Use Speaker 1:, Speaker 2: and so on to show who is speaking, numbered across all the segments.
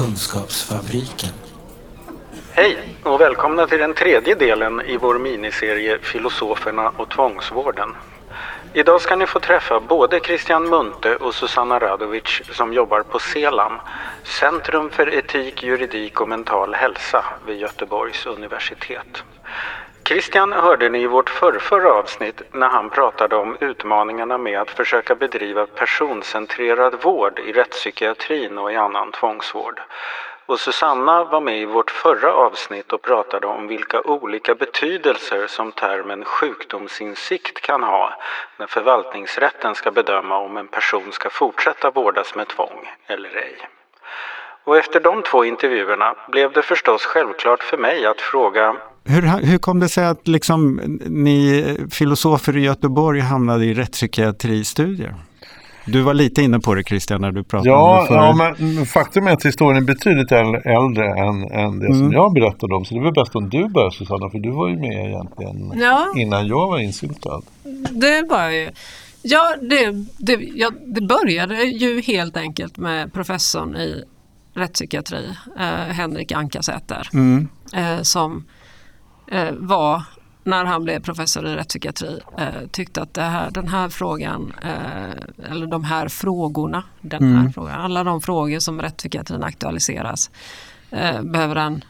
Speaker 1: Kunskapsfabriken.
Speaker 2: Hej och välkomna till den tredje delen i vår miniserie Filosoferna och tvångsvården. Idag ska ni få träffa både Christian Munte och Susanna Radovic som jobbar på CELAM, Centrum för etik, juridik och mental hälsa vid Göteborgs universitet. Christian hörde ni i vårt förrförra avsnitt när han pratade om utmaningarna med att försöka bedriva personcentrerad vård i rättspsykiatrin och i annan tvångsvård. Och Susanna var med i vårt förra avsnitt och pratade om vilka olika betydelser som termen sjukdomsinsikt kan ha när förvaltningsrätten ska bedöma om en person ska fortsätta vårdas med tvång eller ej. Och efter de två intervjuerna blev det förstås självklart för mig att fråga
Speaker 3: hur, hur kom det sig att liksom, ni filosofer i Göteborg hamnade i rättspsykiatristudier? Du var lite inne på det Christian när du pratade
Speaker 4: ja,
Speaker 3: om det förr.
Speaker 4: Ja, men faktum är att historien är betydligt äldre än, än det mm. som jag berättade om. Så det är väl bäst om du börjar Susanna, för du var ju med egentligen ja. innan jag var insyltad.
Speaker 5: Det var jag ju. Ja det, det, ja, det började ju helt enkelt med professorn i rättspsykiatri, eh, Henrik Ankasäter, mm. eh, som eh, var när han blev professor i rättspsykiatri eh, tyckte att här, den här frågan, eh, eller de här frågorna, den mm. här frågan, alla de frågor som rättspsykiatrin aktualiseras eh, behöver en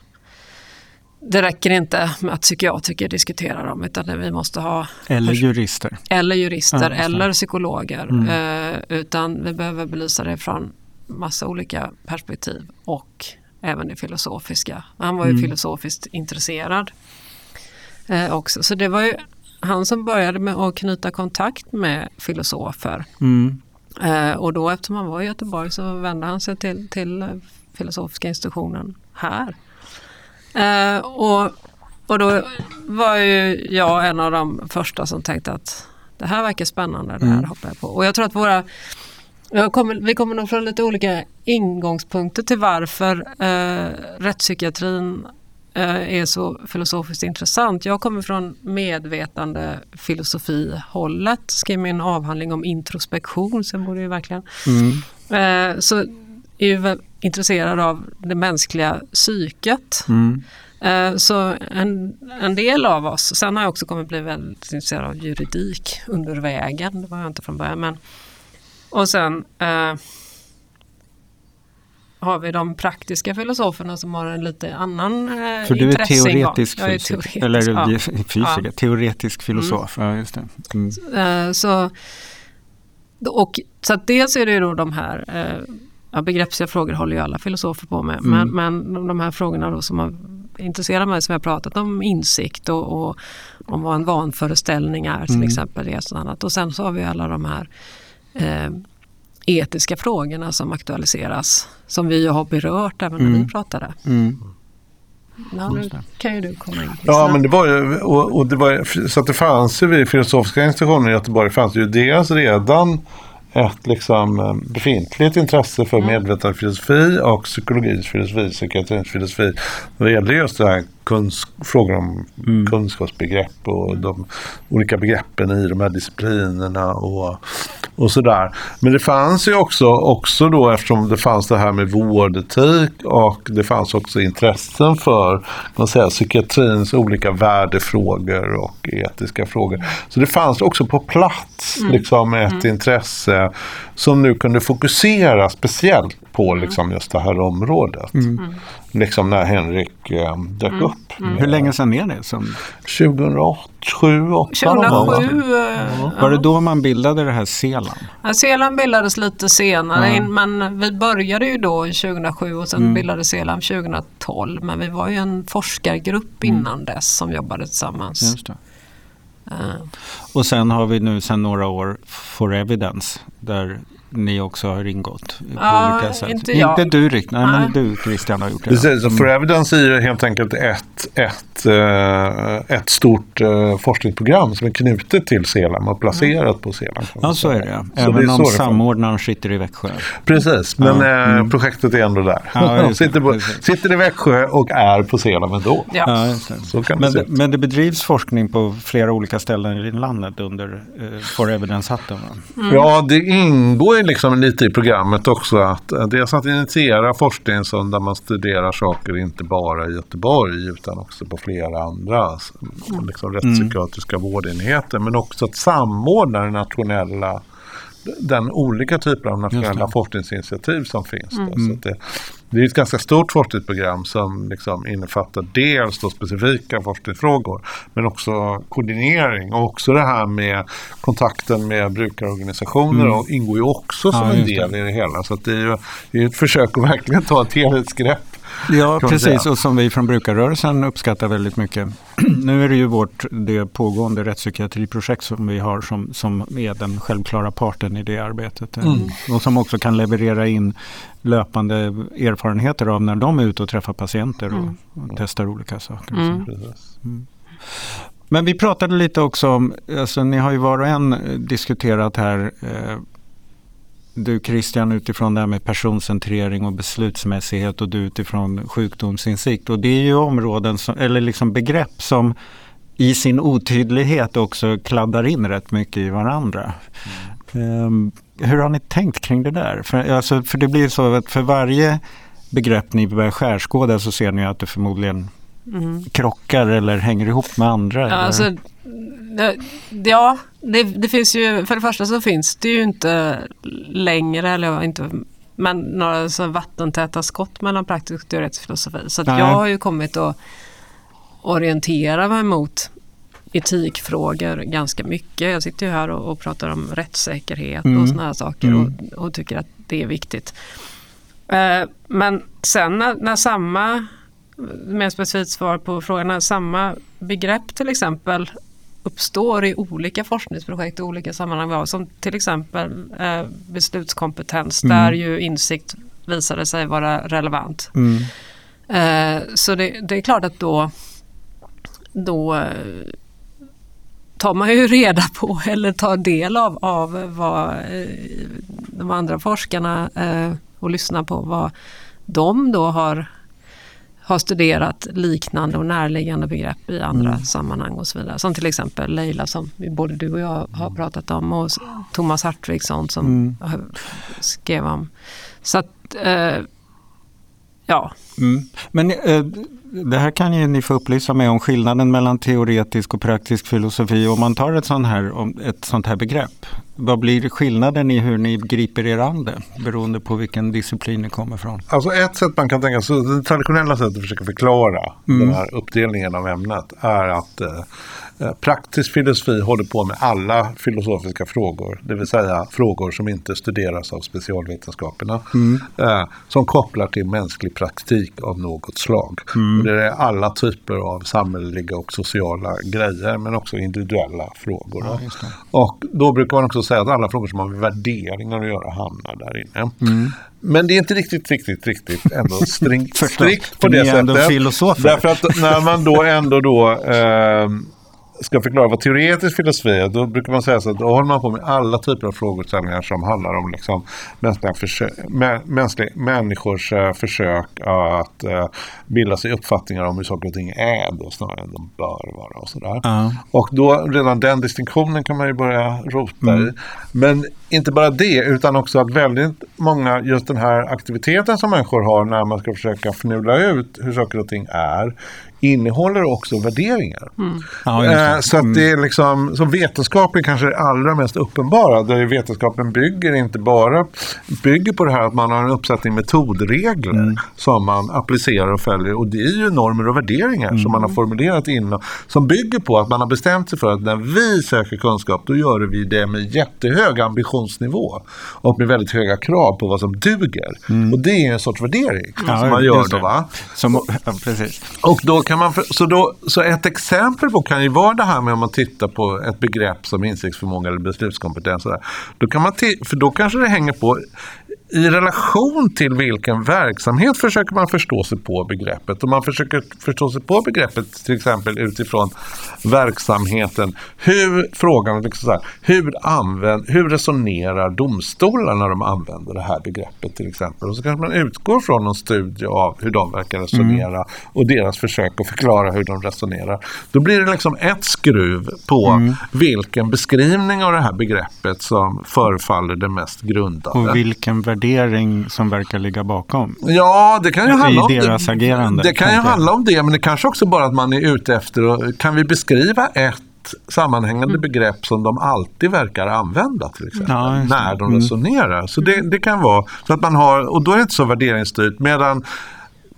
Speaker 5: det räcker inte med att psykiatriker diskuterar dem utan vi måste ha
Speaker 3: Eller jurister.
Speaker 5: Eller jurister ja, eller psykologer. Mm. Eh, utan vi behöver belysa det från massa olika perspektiv och även det filosofiska. Han var ju mm. filosofiskt intresserad eh, också. Så det var ju han som började med att knyta kontakt med filosofer. Mm. Eh, och då eftersom han var i Göteborg så vände han sig till, till filosofiska institutionen här. Eh, och, och då var ju jag en av de första som tänkte att det här verkar spännande, det här mm. hoppar jag på. Och jag tror att våra Kommer, vi kommer nog från lite olika ingångspunkter till varför eh, rättspsykiatrin är så filosofiskt intressant. Jag kommer från medvetande filosofihållet, skrev min avhandling om introspektion, sen borde ju verkligen. Mm. Eh, så är ju intresserad av det mänskliga psyket. Mm. Eh, så en, en del av oss, sen har jag också kommit bli väldigt intresserad av juridik under vägen, det var jag inte från början. Men, och sen har vi de praktiska filosoferna som har en lite annan eh,
Speaker 3: För du är teoretisk, är teoretisk eller ja. fysiker, ja. teoretisk filosof. Mm. Ja, just. Mm.
Speaker 5: Så, eh, så, och, så att dels är det ju då de här eh, ja, begreppsliga frågor håller ju alla filosofer på med. Mm. Men, men de här frågorna då som har intresserat mig som jag pratat om insikt och, och om vad en vanföreställning är till mm. exempel. Det och, annat. och sen så har vi alla de här eh, etiska frågorna som aktualiseras. Som vi har berört även när mm. vi pratade. Mm. Ja, nu kan ju du komma in.
Speaker 4: Ja, men det var ju, och, och, det var, så att det fanns ju vid filosofiska institutioner i Göteborg, fanns ju dels redan ett liksom befintligt intresse för mm. medvetandefilosofi och psykologins filosofi, psykiatrins filosofi. När det gäller just det här kunsk frågor om mm. kunskapsbegrepp och de olika begreppen i de här disciplinerna och, och sådär. Men det fanns ju också, också då eftersom det fanns det här med vårdetik och det fanns också intressen för man säger, psykiatrins olika värdefrågor och etiska frågor. Så det fanns också på plats mm. liksom ett mm. intresse som nu kunde fokusera speciellt på liksom just det här området. Mm. mm. Liksom när Henrik eh, dök mm. upp.
Speaker 3: Mm. Hur länge sedan är det? Som...
Speaker 4: 2008, 2007, 2007
Speaker 3: ja. Var det då man bildade det här Selan?
Speaker 5: Ja, Selan bildades lite senare, mm. men vi började ju då 2007 och sen mm. bildades Selan 2012. Men vi var ju en forskargrupp innan dess som jobbade tillsammans. Just det.
Speaker 3: Uh. Och sen har vi nu sedan några år For Evidence där ni också har ingått på ja, olika sätt. Inte, jag. inte du riktigt, nej, nej, men du Christian har gjort det.
Speaker 4: Precis. For Evidence är ju helt enkelt ett, ett, eh, ett stort eh, forskningsprogram som är knutet till Selam och placerat mm. på Selam.
Speaker 3: Ja, så är det. Så Även det om samordnaren sitter i Växjö.
Speaker 4: Precis, men ja. Eh, mm. projektet är ändå där. Ja, sitter, på, sitter i Växjö och är på Selam ändå. Ja.
Speaker 3: Ja, så kan men, det, men det bedrivs forskning på flera olika ställen i landet under uh, For Evidence-hatten?
Speaker 4: Mm. Ja, det ingår ju liksom lite i programmet också att eh, dels att initiera forskning som där man studerar saker inte bara i Göteborg utan också på flera andra mm. liksom, rättspsykiatriska mm. vårdenheter men också att samordna den nationella den olika typer av nationella forskningsinitiativ som finns. Mm. Så det, det är ett ganska stort forskningsprogram som liksom innefattar dels då specifika forskningsfrågor men också koordinering och också det här med kontakten med brukarorganisationer mm. och ingår ju också som ja, en del i det hela. Så det är ju det är ett försök att verkligen ta ett helhetsgrepp
Speaker 3: Ja, precis. Och som vi från brukarrörelsen uppskattar väldigt mycket. nu är det ju vårt det pågående rättspsykiatriprojekt som vi har som, som är den självklara parten i det arbetet. Mm. Och som också kan leverera in löpande erfarenheter av när de är ute och träffar patienter och, mm. och testar olika saker. Mm. mm. Men vi pratade lite också om, alltså ni har ju var och en diskuterat här eh, du Christian utifrån det här med personcentrering och beslutsmässighet och du utifrån sjukdomsinsikt. Och det är ju områden, som, eller liksom begrepp som i sin otydlighet också kladdar in rätt mycket i varandra. Mm. Um, hur har ni tänkt kring det där? För, alltså, för det blir så att för varje begrepp ni börjar skärskåda så ser ni att det förmodligen mm. krockar eller hänger ihop med andra.
Speaker 5: Ja, alltså, ja det, det, finns ju, för det första så finns det ju inte längre, eller inte, men några så vattentäta skott mellan praktisk och teoretisk filosofi. Så jag har ju kommit att orientera mig mot etikfrågor ganska mycket. Jag sitter ju här och, och pratar om rättssäkerhet mm. och sådana här saker mm. och, och, tycker att det är viktigt. Eh, men sen när, när samma, mer specifikt svar på frågan, när samma begrepp till exempel uppstår i olika forskningsprojekt i olika sammanhang. Som till exempel eh, beslutskompetens mm. där ju insikt visade sig vara relevant. Mm. Eh, så det, det, är klart att då, då tar man ju reda på eller tar del av, av vad eh, de andra forskarna eh, och lyssnar på vad de då har har studerat liknande och närliggande begrepp i andra mm. sammanhang och så vidare. Som till exempel Leila som både du och jag har pratat om och Thomas Hartvigsson som mm. skrev om. Så att, eh, ja.
Speaker 3: Mm. Men eh, det här kan ju ni få upplysa mig om skillnaden mellan teoretisk och praktisk filosofi. Om man tar ett sånt här, ett sånt här begrepp, vad blir skillnaden i hur ni griper er an det beroende på vilken disciplin ni kommer från?
Speaker 4: Alltså ett sätt man kan tänka sig, det traditionella sättet att försöka förklara mm. den här uppdelningen av ämnet är att eh, praktisk filosofi håller på med alla filosofiska frågor, det vill säga frågor som inte studeras av specialvetenskaperna, mm. eh, som kopplar till mänsklig praktik av något slag. Mm. det är alla typer av samhälleliga och sociala grejer, men också individuella frågor. Ja, och då brukar man också säga att alla frågor som har med värderingar att göra hamnar där inne. Mm. Men det är inte riktigt, riktigt, riktigt ändå strikt, strikt på det sättet. Därför att när man då ändå då eh, ska förklara vad teoretisk filosofi är, då brukar man säga så att då håller man på med alla typer av frågeställningar som handlar om liksom mänskliga försök, mänskliga, människors uh, försök att uh, bilda sig uppfattningar om hur saker och ting är då, snarare än de bör vara och sådär. Uh. Och då redan den distinktionen kan man ju börja rota mm. i. Men inte bara det, utan också att väldigt många, just den här aktiviteten som människor har när man ska försöka fnula ut hur saker och ting är, innehåller också värderingar. Mm. Ja, eh, så att det är mm. liksom, som vetenskapen kanske är det allra mest uppenbara, där vetenskapen bygger inte bara bygger på det här att man har en uppsättning metodregler mm. som man applicerar och följer och det är ju normer och värderingar mm. som man har formulerat innan som bygger på att man har bestämt sig för att när vi söker kunskap då gör vi det med jättehög ambitionsnivå och med väldigt höga krav på vad som duger. Mm. Och det är en sorts värdering som man gör då va?
Speaker 3: Som, ja, precis.
Speaker 4: Och då kan man, så, då, så ett exempel på kan ju vara det här med om man tittar på ett begrepp som insiktsförmåga eller beslutskompetens. Då kan man för då kanske det hänger på i relation till vilken verksamhet försöker man förstå sig på begreppet. Och man försöker förstå sig på begreppet till exempel utifrån verksamheten. Hur, frågan liksom så här, hur, använd, hur resonerar domstolar när de använder det här begreppet till exempel. Och så kanske man utgår från någon studie av hur de verkar resonera mm. och deras försök att förklara hur de resonerar. Då blir det liksom ett skruv på mm. vilken beskrivning av det här begreppet som förefaller det mest grundade.
Speaker 3: Och vilken värdering som verkar ligga bakom.
Speaker 4: Ja, det kan ju handla om
Speaker 3: deras
Speaker 4: det.
Speaker 3: agerande.
Speaker 4: Det kan ju handla om det, men det kanske också bara att man är ute efter, kan vi beskriva ett sammanhängande mm. begrepp som de alltid verkar använda till exempel, ja, när de mm. resonerar. Så det, det kan vara så att man har, och då är det inte så värderingsstyrt. Medan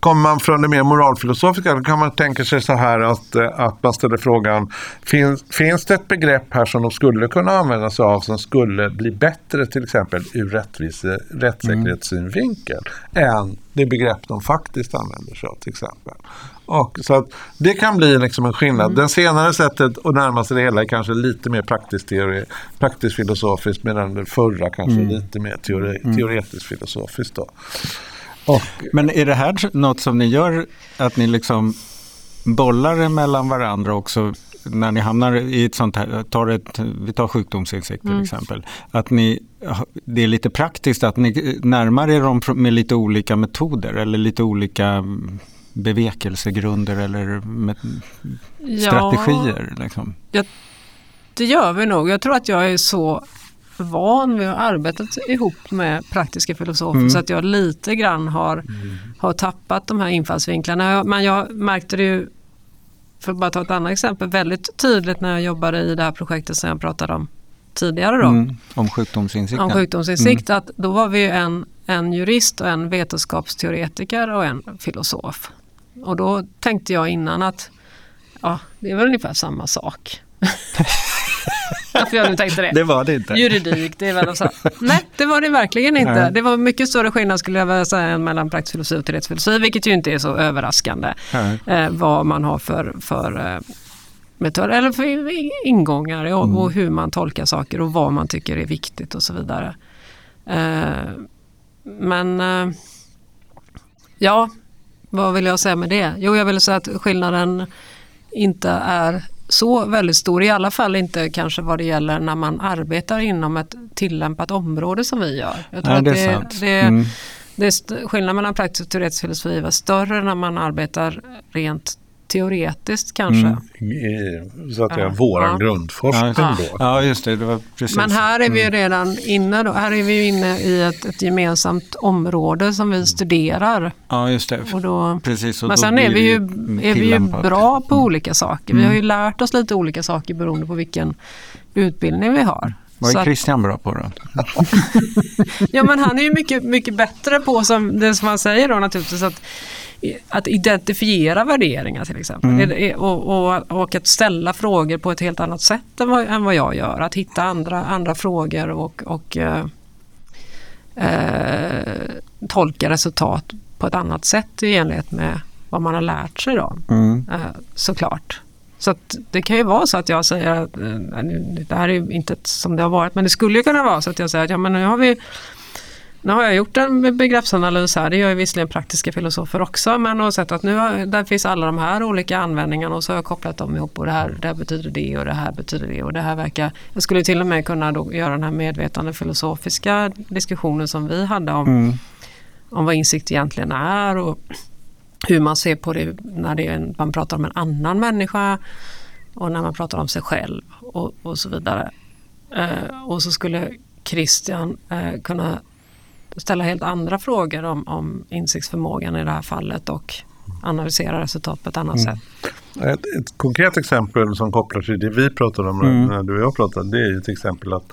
Speaker 4: Kommer man från det mer moralfilosofiska då kan man tänka sig så här att, eh, att man ställer frågan finns, finns det ett begrepp här som de skulle kunna använda sig av som skulle bli bättre till exempel ur rättvise, rättssäkerhetssynvinkel mm. än det begrepp de faktiskt använder sig av till exempel. Och, så att det kan bli liksom en skillnad. Mm. Den senare sättet att närma sig det hela är kanske lite mer praktiskt, teori, praktiskt filosofiskt medan det förra kanske mm. lite mer teori, mm. teoretiskt filosofiskt. Då.
Speaker 3: Och, Men är det här något som ni gör, att ni liksom bollar det mellan varandra också när ni hamnar i ett sånt här, tar ett, vi tar sjukdomsinsikt till mm. exempel, att ni, det är lite praktiskt att ni närmar er dem med lite olika metoder eller lite olika bevekelsegrunder eller med strategier? Ja, liksom.
Speaker 5: ja, det gör vi nog. Jag tror att jag är så van vid att arbeta ihop med praktiska filosofer mm. så att jag lite grann har, mm. har tappat de här infallsvinklarna. Men jag märkte det ju, för att bara ta ett annat exempel, väldigt tydligt när jag jobbade i det här projektet som jag pratade om tidigare. Då,
Speaker 3: mm. Om sjukdomsinsikt.
Speaker 5: Om sjukdomsinsikt, mm. att då var vi en, en jurist och en vetenskapsteoretiker och en filosof. Och då tänkte jag innan att ja, det är väl ungefär samma sak. Varför jag nu tänkte det.
Speaker 3: Det var det inte.
Speaker 5: Juridik, det är väl så. Nej, det var det verkligen inte. Nej. Det var mycket större skillnad skulle jag vilja säga mellan praktisk filosofi och teoretisk filosofi, vilket ju inte är så överraskande. Eh, vad man har för, för eh, metoder eller för ingångar och, mm. och, hur man tolkar saker och vad man tycker är viktigt och så vidare. Eh, men eh, ja, vad vill jag säga med det? Jo, jag vill säga att skillnaden inte är så väldigt stor, i alla fall inte kanske vad det gäller när man arbetar inom ett tillämpat område som vi gör.
Speaker 3: Jag tror Nej, att det, är sant.
Speaker 5: Det, mm. det skillnaden mellan praktisk och teoretisk filosofi var större när man arbetar rent teoretiskt kanske.
Speaker 4: Mm. Så att säga ja. våran ja. grundforskning
Speaker 3: ja,
Speaker 4: då.
Speaker 3: Ja just det, det var precis.
Speaker 5: Men här är vi ju mm. redan inne då. Här är vi inne i ett, ett gemensamt område som vi studerar.
Speaker 3: Ja just det.
Speaker 5: Och då,
Speaker 3: precis, och
Speaker 5: men sen är vi ju, är vi ju bra på mm. olika saker. Vi har ju mm. lärt oss lite olika saker beroende på vilken utbildning vi har.
Speaker 3: Vad är Christian bra på då?
Speaker 5: ja men han är ju mycket, mycket bättre på som, det som han säger då naturligtvis att att identifiera värderingar till exempel. Mm. Och, och, och, att ställa frågor på ett helt annat sätt än vad, än vad jag gör. Att hitta andra, andra frågor och, och eh, eh, tolka resultat på ett annat sätt i enlighet med vad man har lärt sig då. Mm. Eh, såklart. Så det kan ju vara så att jag säger att eh, det här är inte som det har varit men det skulle kunna vara så att jag säger att ja, men nu har vi nu har jag gjort en begreppsanalys här, det gör ju visserligen praktiska filosofer också, men har sett att nu där finns alla de här olika användningarna och så har jag kopplat dem ihop och det här, det här betyder det och det här betyder det och det här verkar... Jag skulle till och med kunna göra den här medvetande filosofiska diskussionen som vi hade om, mm. om vad insikt egentligen är och hur man ser på det när det är, man pratar om en annan människa och när man pratar om sig själv och, och så vidare. Eh, och så skulle Christian eh, kunna ställa helt andra frågor om, om insiktsförmågan i det här fallet och analysera resultat på ett annat mm. sätt.
Speaker 4: Ett, ett, konkret exempel som kopplar till det vi pratade om mm. när du och jag pratade det är ju till exempel att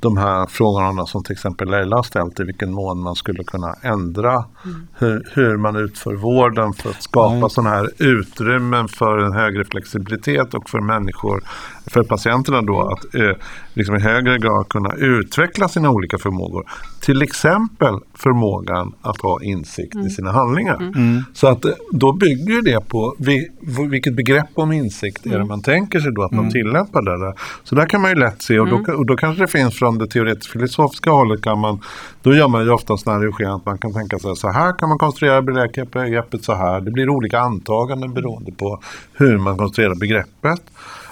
Speaker 4: de här frågorna som till exempel Leila har ställt i vilken mån man skulle kunna ändra mm. hur, hur, man utför vården för att skapa mm. sådana här utrymmen för en högre flexibilitet och för människor, för patienterna då att eh, liksom i högre grad kunna utveckla sina olika förmågor. Till exempel förmågan att ha insikt
Speaker 5: Mm.
Speaker 4: i sina handlingar. Så att eh, då bygger det på vi, vilket begrepp om insikt är det man tänker sig då att man tillämpar det där. Så där kan man ju lätt se och, då, och då kanske det finns från det teoretiskt filosofiska hållet kan man, då gör man ju ofta sådana här att man kan tänka sig så här kan man konstruera begreppet, begreppet så här. Det blir olika antaganden beroende på hur man konstruerar begreppet.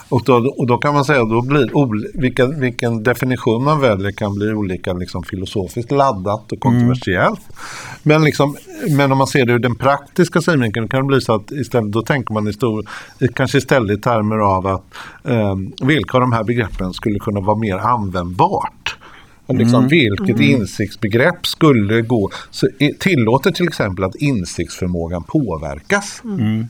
Speaker 4: Och då, och då kan man säga att då blir ol, vilken, vilken definition man väljer kan bli olika liksom, filosofiskt laddat och kontroversiellt. Men, liksom, men om man ser det ur den praktiska synvinkeln kan det bli så att istället, då tänker man i stor, kanske istället i termer av att eh, vilka av de här begreppen skulle kunna vara mer användbart. Liksom Vilket insiktsbegrepp skulle gå, så tillåter till exempel att insiktsförmågan påverkas.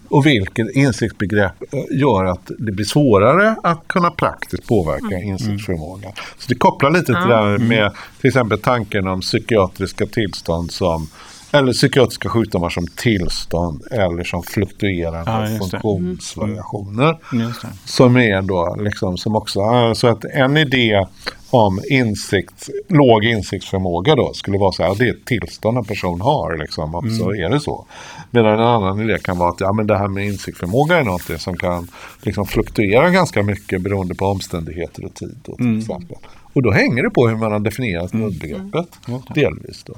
Speaker 4: Och vilket insiktsbegrepp eh, gör att det blir svårare att kunna praktiskt påverka insiktsförmågan. Så det kopplar lite till det här med till exempel tanken om psykiatriska tillstånd som eller psykiatriska sjukdomar som tillstånd eller som fluktuerande
Speaker 3: Ja,
Speaker 4: funktionsvariationer.
Speaker 3: Det.
Speaker 4: Som är då liksom som också, så att en idé om insikt, låg insiktsförmåga då skulle vara så här, det är ett tillstånd en person har liksom, och så är det så. Medan en annan idé kan vara att ja, men det här med insiktsförmåga är något som kan liksom fluktuera ganska mycket beroende på omständigheter och tid då, till exempel. Och då hänger det på hur man har definierat begreppet delvis då.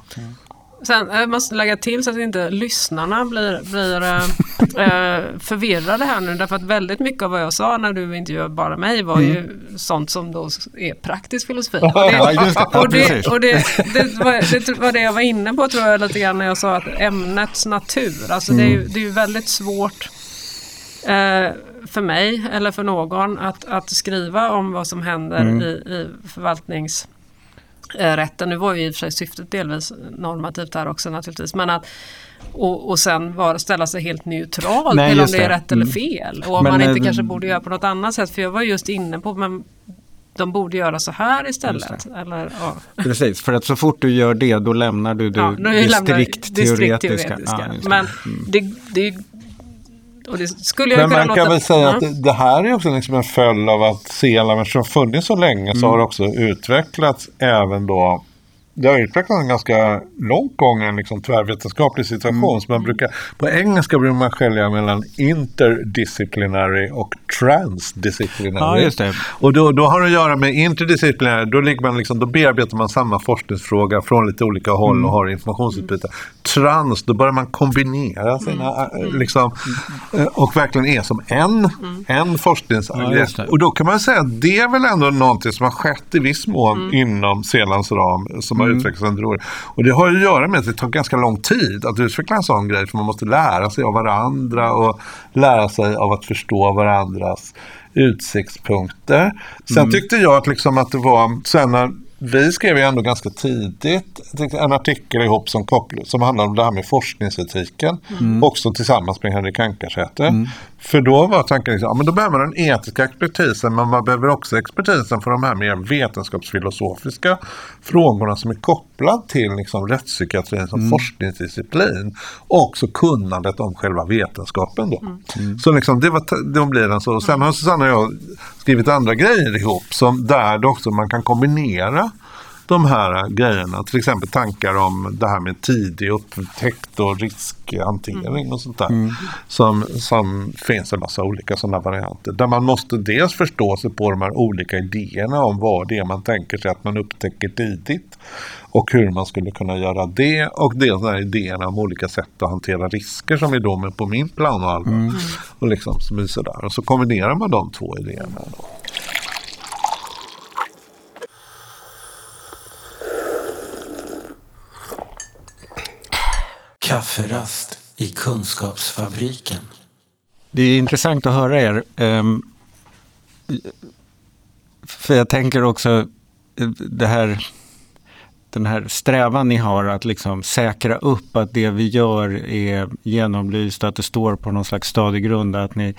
Speaker 5: Sen jag måste lägga till så att inte lyssnarna blir, blir äh, äh, förvirrade här nu. Därför att väldigt mycket av vad jag sa när du intervjuade bara mig var ju sånt som då är praktisk filosofi. Och det,
Speaker 3: Ja,
Speaker 5: och det, och det, det, var, det var det jag var inne på tror jag lite grann när jag sa att ämnets natur, alltså det, är ju, det är ju väldigt svårt eh, för mig eller för någon att, att skriva om vad som händer i, i förvaltnings eh, rätten. Nu var ju i och för sig syftet delvis normativt där också naturligtvis. Men att, och, och sen bara ställa sig helt neutral
Speaker 3: Nej,
Speaker 5: till om det är
Speaker 3: det.
Speaker 5: rätt eller
Speaker 3: Mm.
Speaker 5: fel. Och om
Speaker 3: Men,
Speaker 5: man inte
Speaker 3: eh,
Speaker 5: kanske borde göra på något annat sätt. För jag var just inne på men de borde göra så här istället. Eller, ja.
Speaker 3: Precis, för att så fort du gör det då lämnar du det
Speaker 5: Ja, nu lämnar vi
Speaker 3: strikt teoretiska. Ja, det.
Speaker 5: Men det, det, och det skulle jag
Speaker 4: Men
Speaker 5: kunna
Speaker 4: man kan
Speaker 5: låta...
Speaker 4: väl säga att det, det här är också liksom en följd av att CLM som funnits så länge så har det också utvecklats även då det har utvecklats en ganska lång gång en liksom tvärvetenskaplig situation. Så man brukar, på engelska brukar man skilja mellan interdisciplinary och transdisciplinary.
Speaker 3: Ja, just det.
Speaker 4: Och då, då har det att göra med interdisciplinär, då, ligger man liksom, då bearbetar man samma forskningsfråga från lite olika håll
Speaker 3: Mm.
Speaker 4: och har informationsutbyte. Trans, då börjar man kombinera sina,
Speaker 3: Mm.
Speaker 4: äh, liksom, äh, och verkligen är som en, en forskningsgrepp.
Speaker 3: Ja,
Speaker 4: och då kan man säga att det är väl ändå någonting som har skett i viss mån inom Selands ram, som har utvecklats under åren. Och det har ju att göra med att det tar ganska lång tid att utveckla en sån grej, för man måste lära sig av varandra och lära sig av att förstå varandras utsiktspunkter. Sen tyckte jag att, liksom att det var, sen när vi skrev ju ändå ganska tidigt en artikel ihop som, koppl- som handlar om det här med forskningsetiken. Också tillsammans med Henrik Ankarsäter. För då var tanken liksom, ja, men då behöver man den etiska expertisen men man behöver också expertisen för de här mer vetenskapsfilosofiska frågorna som är kopplad till liksom, rättspsykiatrin som forskningsdisciplin. Och också kunnandet om själva vetenskapen. Då. Så liksom, det, var, då blir den så. Och sen har Susanna och jag skrivit andra grejer ihop som där också man kan kombinera de här grejerna. Till exempel tankar om det här med tidig upptäckt och riskhantering och sånt där. Som, som finns en massa olika sådana varianter. Där man måste dels förstå sig på de här olika idéerna om vad det är man tänker sig att man upptäcker tidigt. Och hur man skulle kunna göra det. Och dels de här idéerna om olika sätt att hantera risker som är då med på min plan och allvar. Och, liksom, sådär. och så kombinerar man de två idéerna. Då.
Speaker 1: Kafferast i Kunskapsfabriken.
Speaker 3: Det är intressant att höra er. Ehm, för jag tänker också eh, det här, den här strävan ni har att liksom säkra upp att det vi gör är genomlyst, att det står på någon slags stadig grund, att ni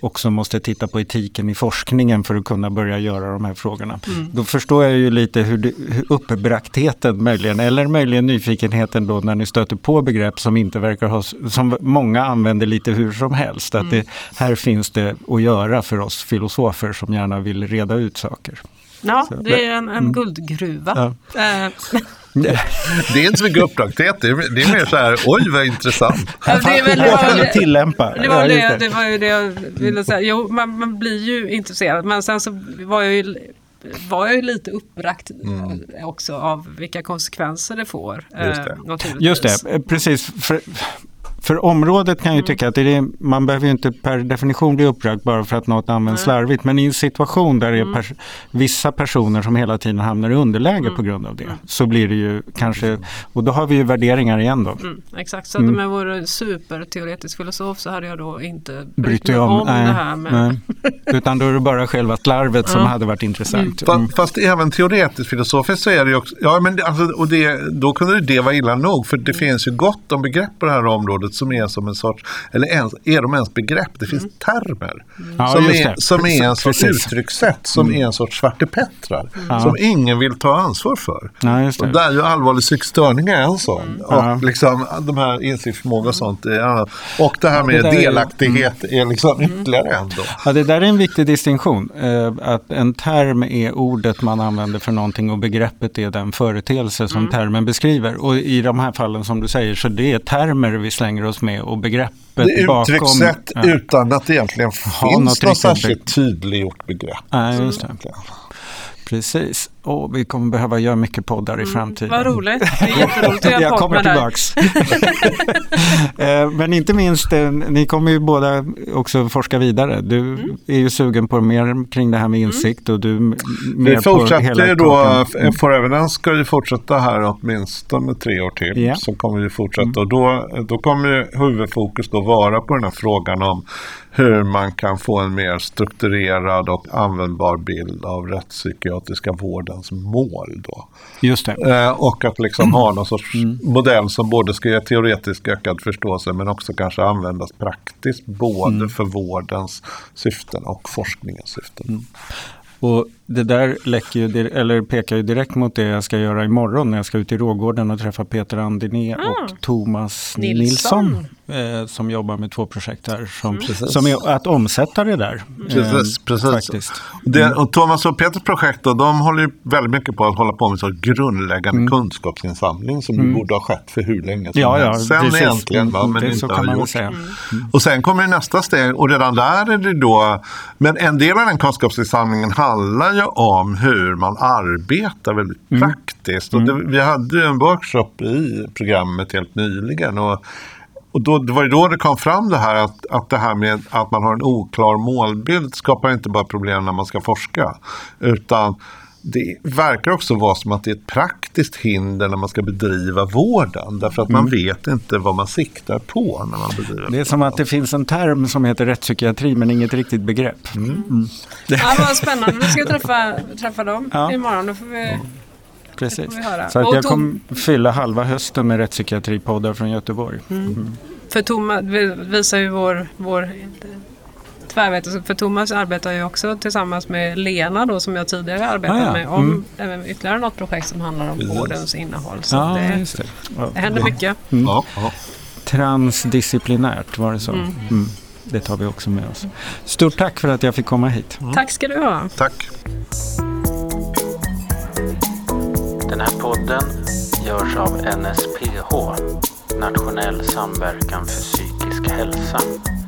Speaker 3: också måste titta på etiken i forskningen för att kunna börja göra de här frågorna. Då förstår jag ju lite hur, det, hur uppbragtheten möjligen, eller möjligen nyfikenheten då när ni stöter på begrepp som inte verkar ha, som många använder lite hur som helst. Att det, här finns det att göra för oss filosofer som gärna vill reda ut saker.
Speaker 5: Ja, det är en, en guldgruva. Ja. Eh,
Speaker 4: det är inte så mycket uppdragthet, det är, det är mer så här, oj vad intressant.
Speaker 5: Ja, det, är väl, det, var, det,
Speaker 3: tillämpa.
Speaker 5: Det var, det, det var ju det jag ville säga. Jo, man, man blir ju intresserad, men sen så var jag ju var jag ju lite uppbragt mm. också av vilka konsekvenser det får.
Speaker 4: Just det,
Speaker 3: eh, Just det precis. För, för området kan jag ju mm. tycka att det är, man behöver ju inte per definition bli upprörd bara för att något används slarvigt. Men i en situation där det är mm. pers vissa personer som hela tiden hamnar i underläge mm. på grund av det. Så blir det ju kanske, och då har vi ju värderingar igen då.
Speaker 5: Mm, exakt, så mm. om jag vore superteoretisk filosof så hade jag då inte brytt mig om, om nej, det här med...
Speaker 3: Utan då är det bara själva slarvet som hade varit intressant.
Speaker 4: Mm. Fast även teoretiskt filosofiskt så är det ju också, ja men alltså, och det, då kunde det vara illa nog för det finns ju gott om begrepp på det här området som är som en sorts, eller ens, är de ens begrepp? Det finns mm. termer mm. som, är, som är en sorts Precis. uttryckssätt, som mm. är en sorts svartepettrar, mm. som ingen vill ta ansvar för.
Speaker 3: Ja,
Speaker 4: och där är ju allvarlig psykstörning är en sån. Mm. Och liksom de här insiktsförmåga och sånt annat. Och det här med det delaktighet är, är liksom ytterligare en.
Speaker 3: Ja, det där är en viktig distinktion. Eh, att en term är ordet man använder för någonting och begreppet är den företeelse som termen beskriver. Och i de här fallen som du säger så det är termer vi slänger oss med och begreppet
Speaker 4: det
Speaker 3: bakom.
Speaker 4: Uttryckssätt ja. utan att det egentligen finns något särskilt tydliggjort begrepp.
Speaker 3: Nej, just det. Precis. Och vi kommer behöva göra mycket poddar i mm, framtiden.
Speaker 5: Vad roligt. Det är jätteroligt att göra
Speaker 3: Jag kommer tillbaks. Eh, men inte minst, eh, ni kommer ju båda också forska vidare. Du mm. är ju sugen på mer kring det här med mm. insikt och du mer
Speaker 4: Vi fortsätter ju då, mm. For Evidence ska ju fortsätta här åtminstone tre år till. Yeah. Så kommer vi fortsätta och då, då kommer ju huvudfokus då vara på den här frågan om hur man kan få en mer strukturerad och användbar bild av rättspsykiatriska vårdens mål. Då.
Speaker 3: Just det.
Speaker 4: Eh, och att liksom ha någon sorts mm. modell som både ska ge teoretisk ökad förståelse men också kanske användas praktiskt både mm. för vårdens syften och forskningens syften. Mm.
Speaker 3: Och det där läcker ju, eller pekar ju direkt mot det jag ska göra imorgon när jag ska ut i Rågården och träffa Peter Andiné mm. och Thomas Nilsson. Nilsson eh, som jobbar med två projekt här. Som, mm. som är att omsätta det där.
Speaker 4: Precis, eh, precis. Faktiskt. Det, mm. och Thomas och Peters projekt då, de håller ju väldigt mycket på att hålla på med så grundläggande mm. kunskapsinsamling som mm. borde ha skett för hur länge som
Speaker 3: ja, helst.
Speaker 4: Sen precis. egentligen, va, men det inte har gjort. Mm. Och sen kommer nästa steg och redan där är det då, men en del av den kunskapsinsamlingen handlar ju om hur man arbetar väldigt mm. praktiskt. Och det, vi hade ju en workshop i programmet helt nyligen. Och och då, det var ju då det kom fram det här att, att det här med att man har en oklar målbild skapar inte bara problem när man ska forska. Utan det verkar också vara som att det är ett praktiskt hinder när man ska bedriva vården. Därför att mm. man vet inte vad man siktar på när man bedriver
Speaker 3: Det är som att det finns en term som heter rättspsykiatri men inget riktigt begrepp. Mm.
Speaker 5: Mm. Ja, vad spännande, vi ska träffa, träffa dem ja. imorgon. Då får vi
Speaker 3: Precis. Så att jag kommer fylla halva hösten med rättspsykiatripoddar från Göteborg. Mm. Mm.
Speaker 5: För Thomas, vi visar ju vår, vår tvärvetenskap. För Thomas arbetar ju också tillsammans med Lena då som jag tidigare arbetat ah, ja. med om mm. ytterligare något projekt som handlar om vårdens innehåll. Så
Speaker 3: ah,
Speaker 5: det,
Speaker 3: det.
Speaker 5: Ja. det händer mycket.
Speaker 3: Mm. Ja. Transdisciplinärt var det så. Mm. mm. Det tar vi också med oss. Stort tack för att jag fick komma hit.
Speaker 5: Tack ska du ha.
Speaker 4: Tack.
Speaker 2: Den här podden görs av NSPH, Nationell samverkan för psykisk hälsa.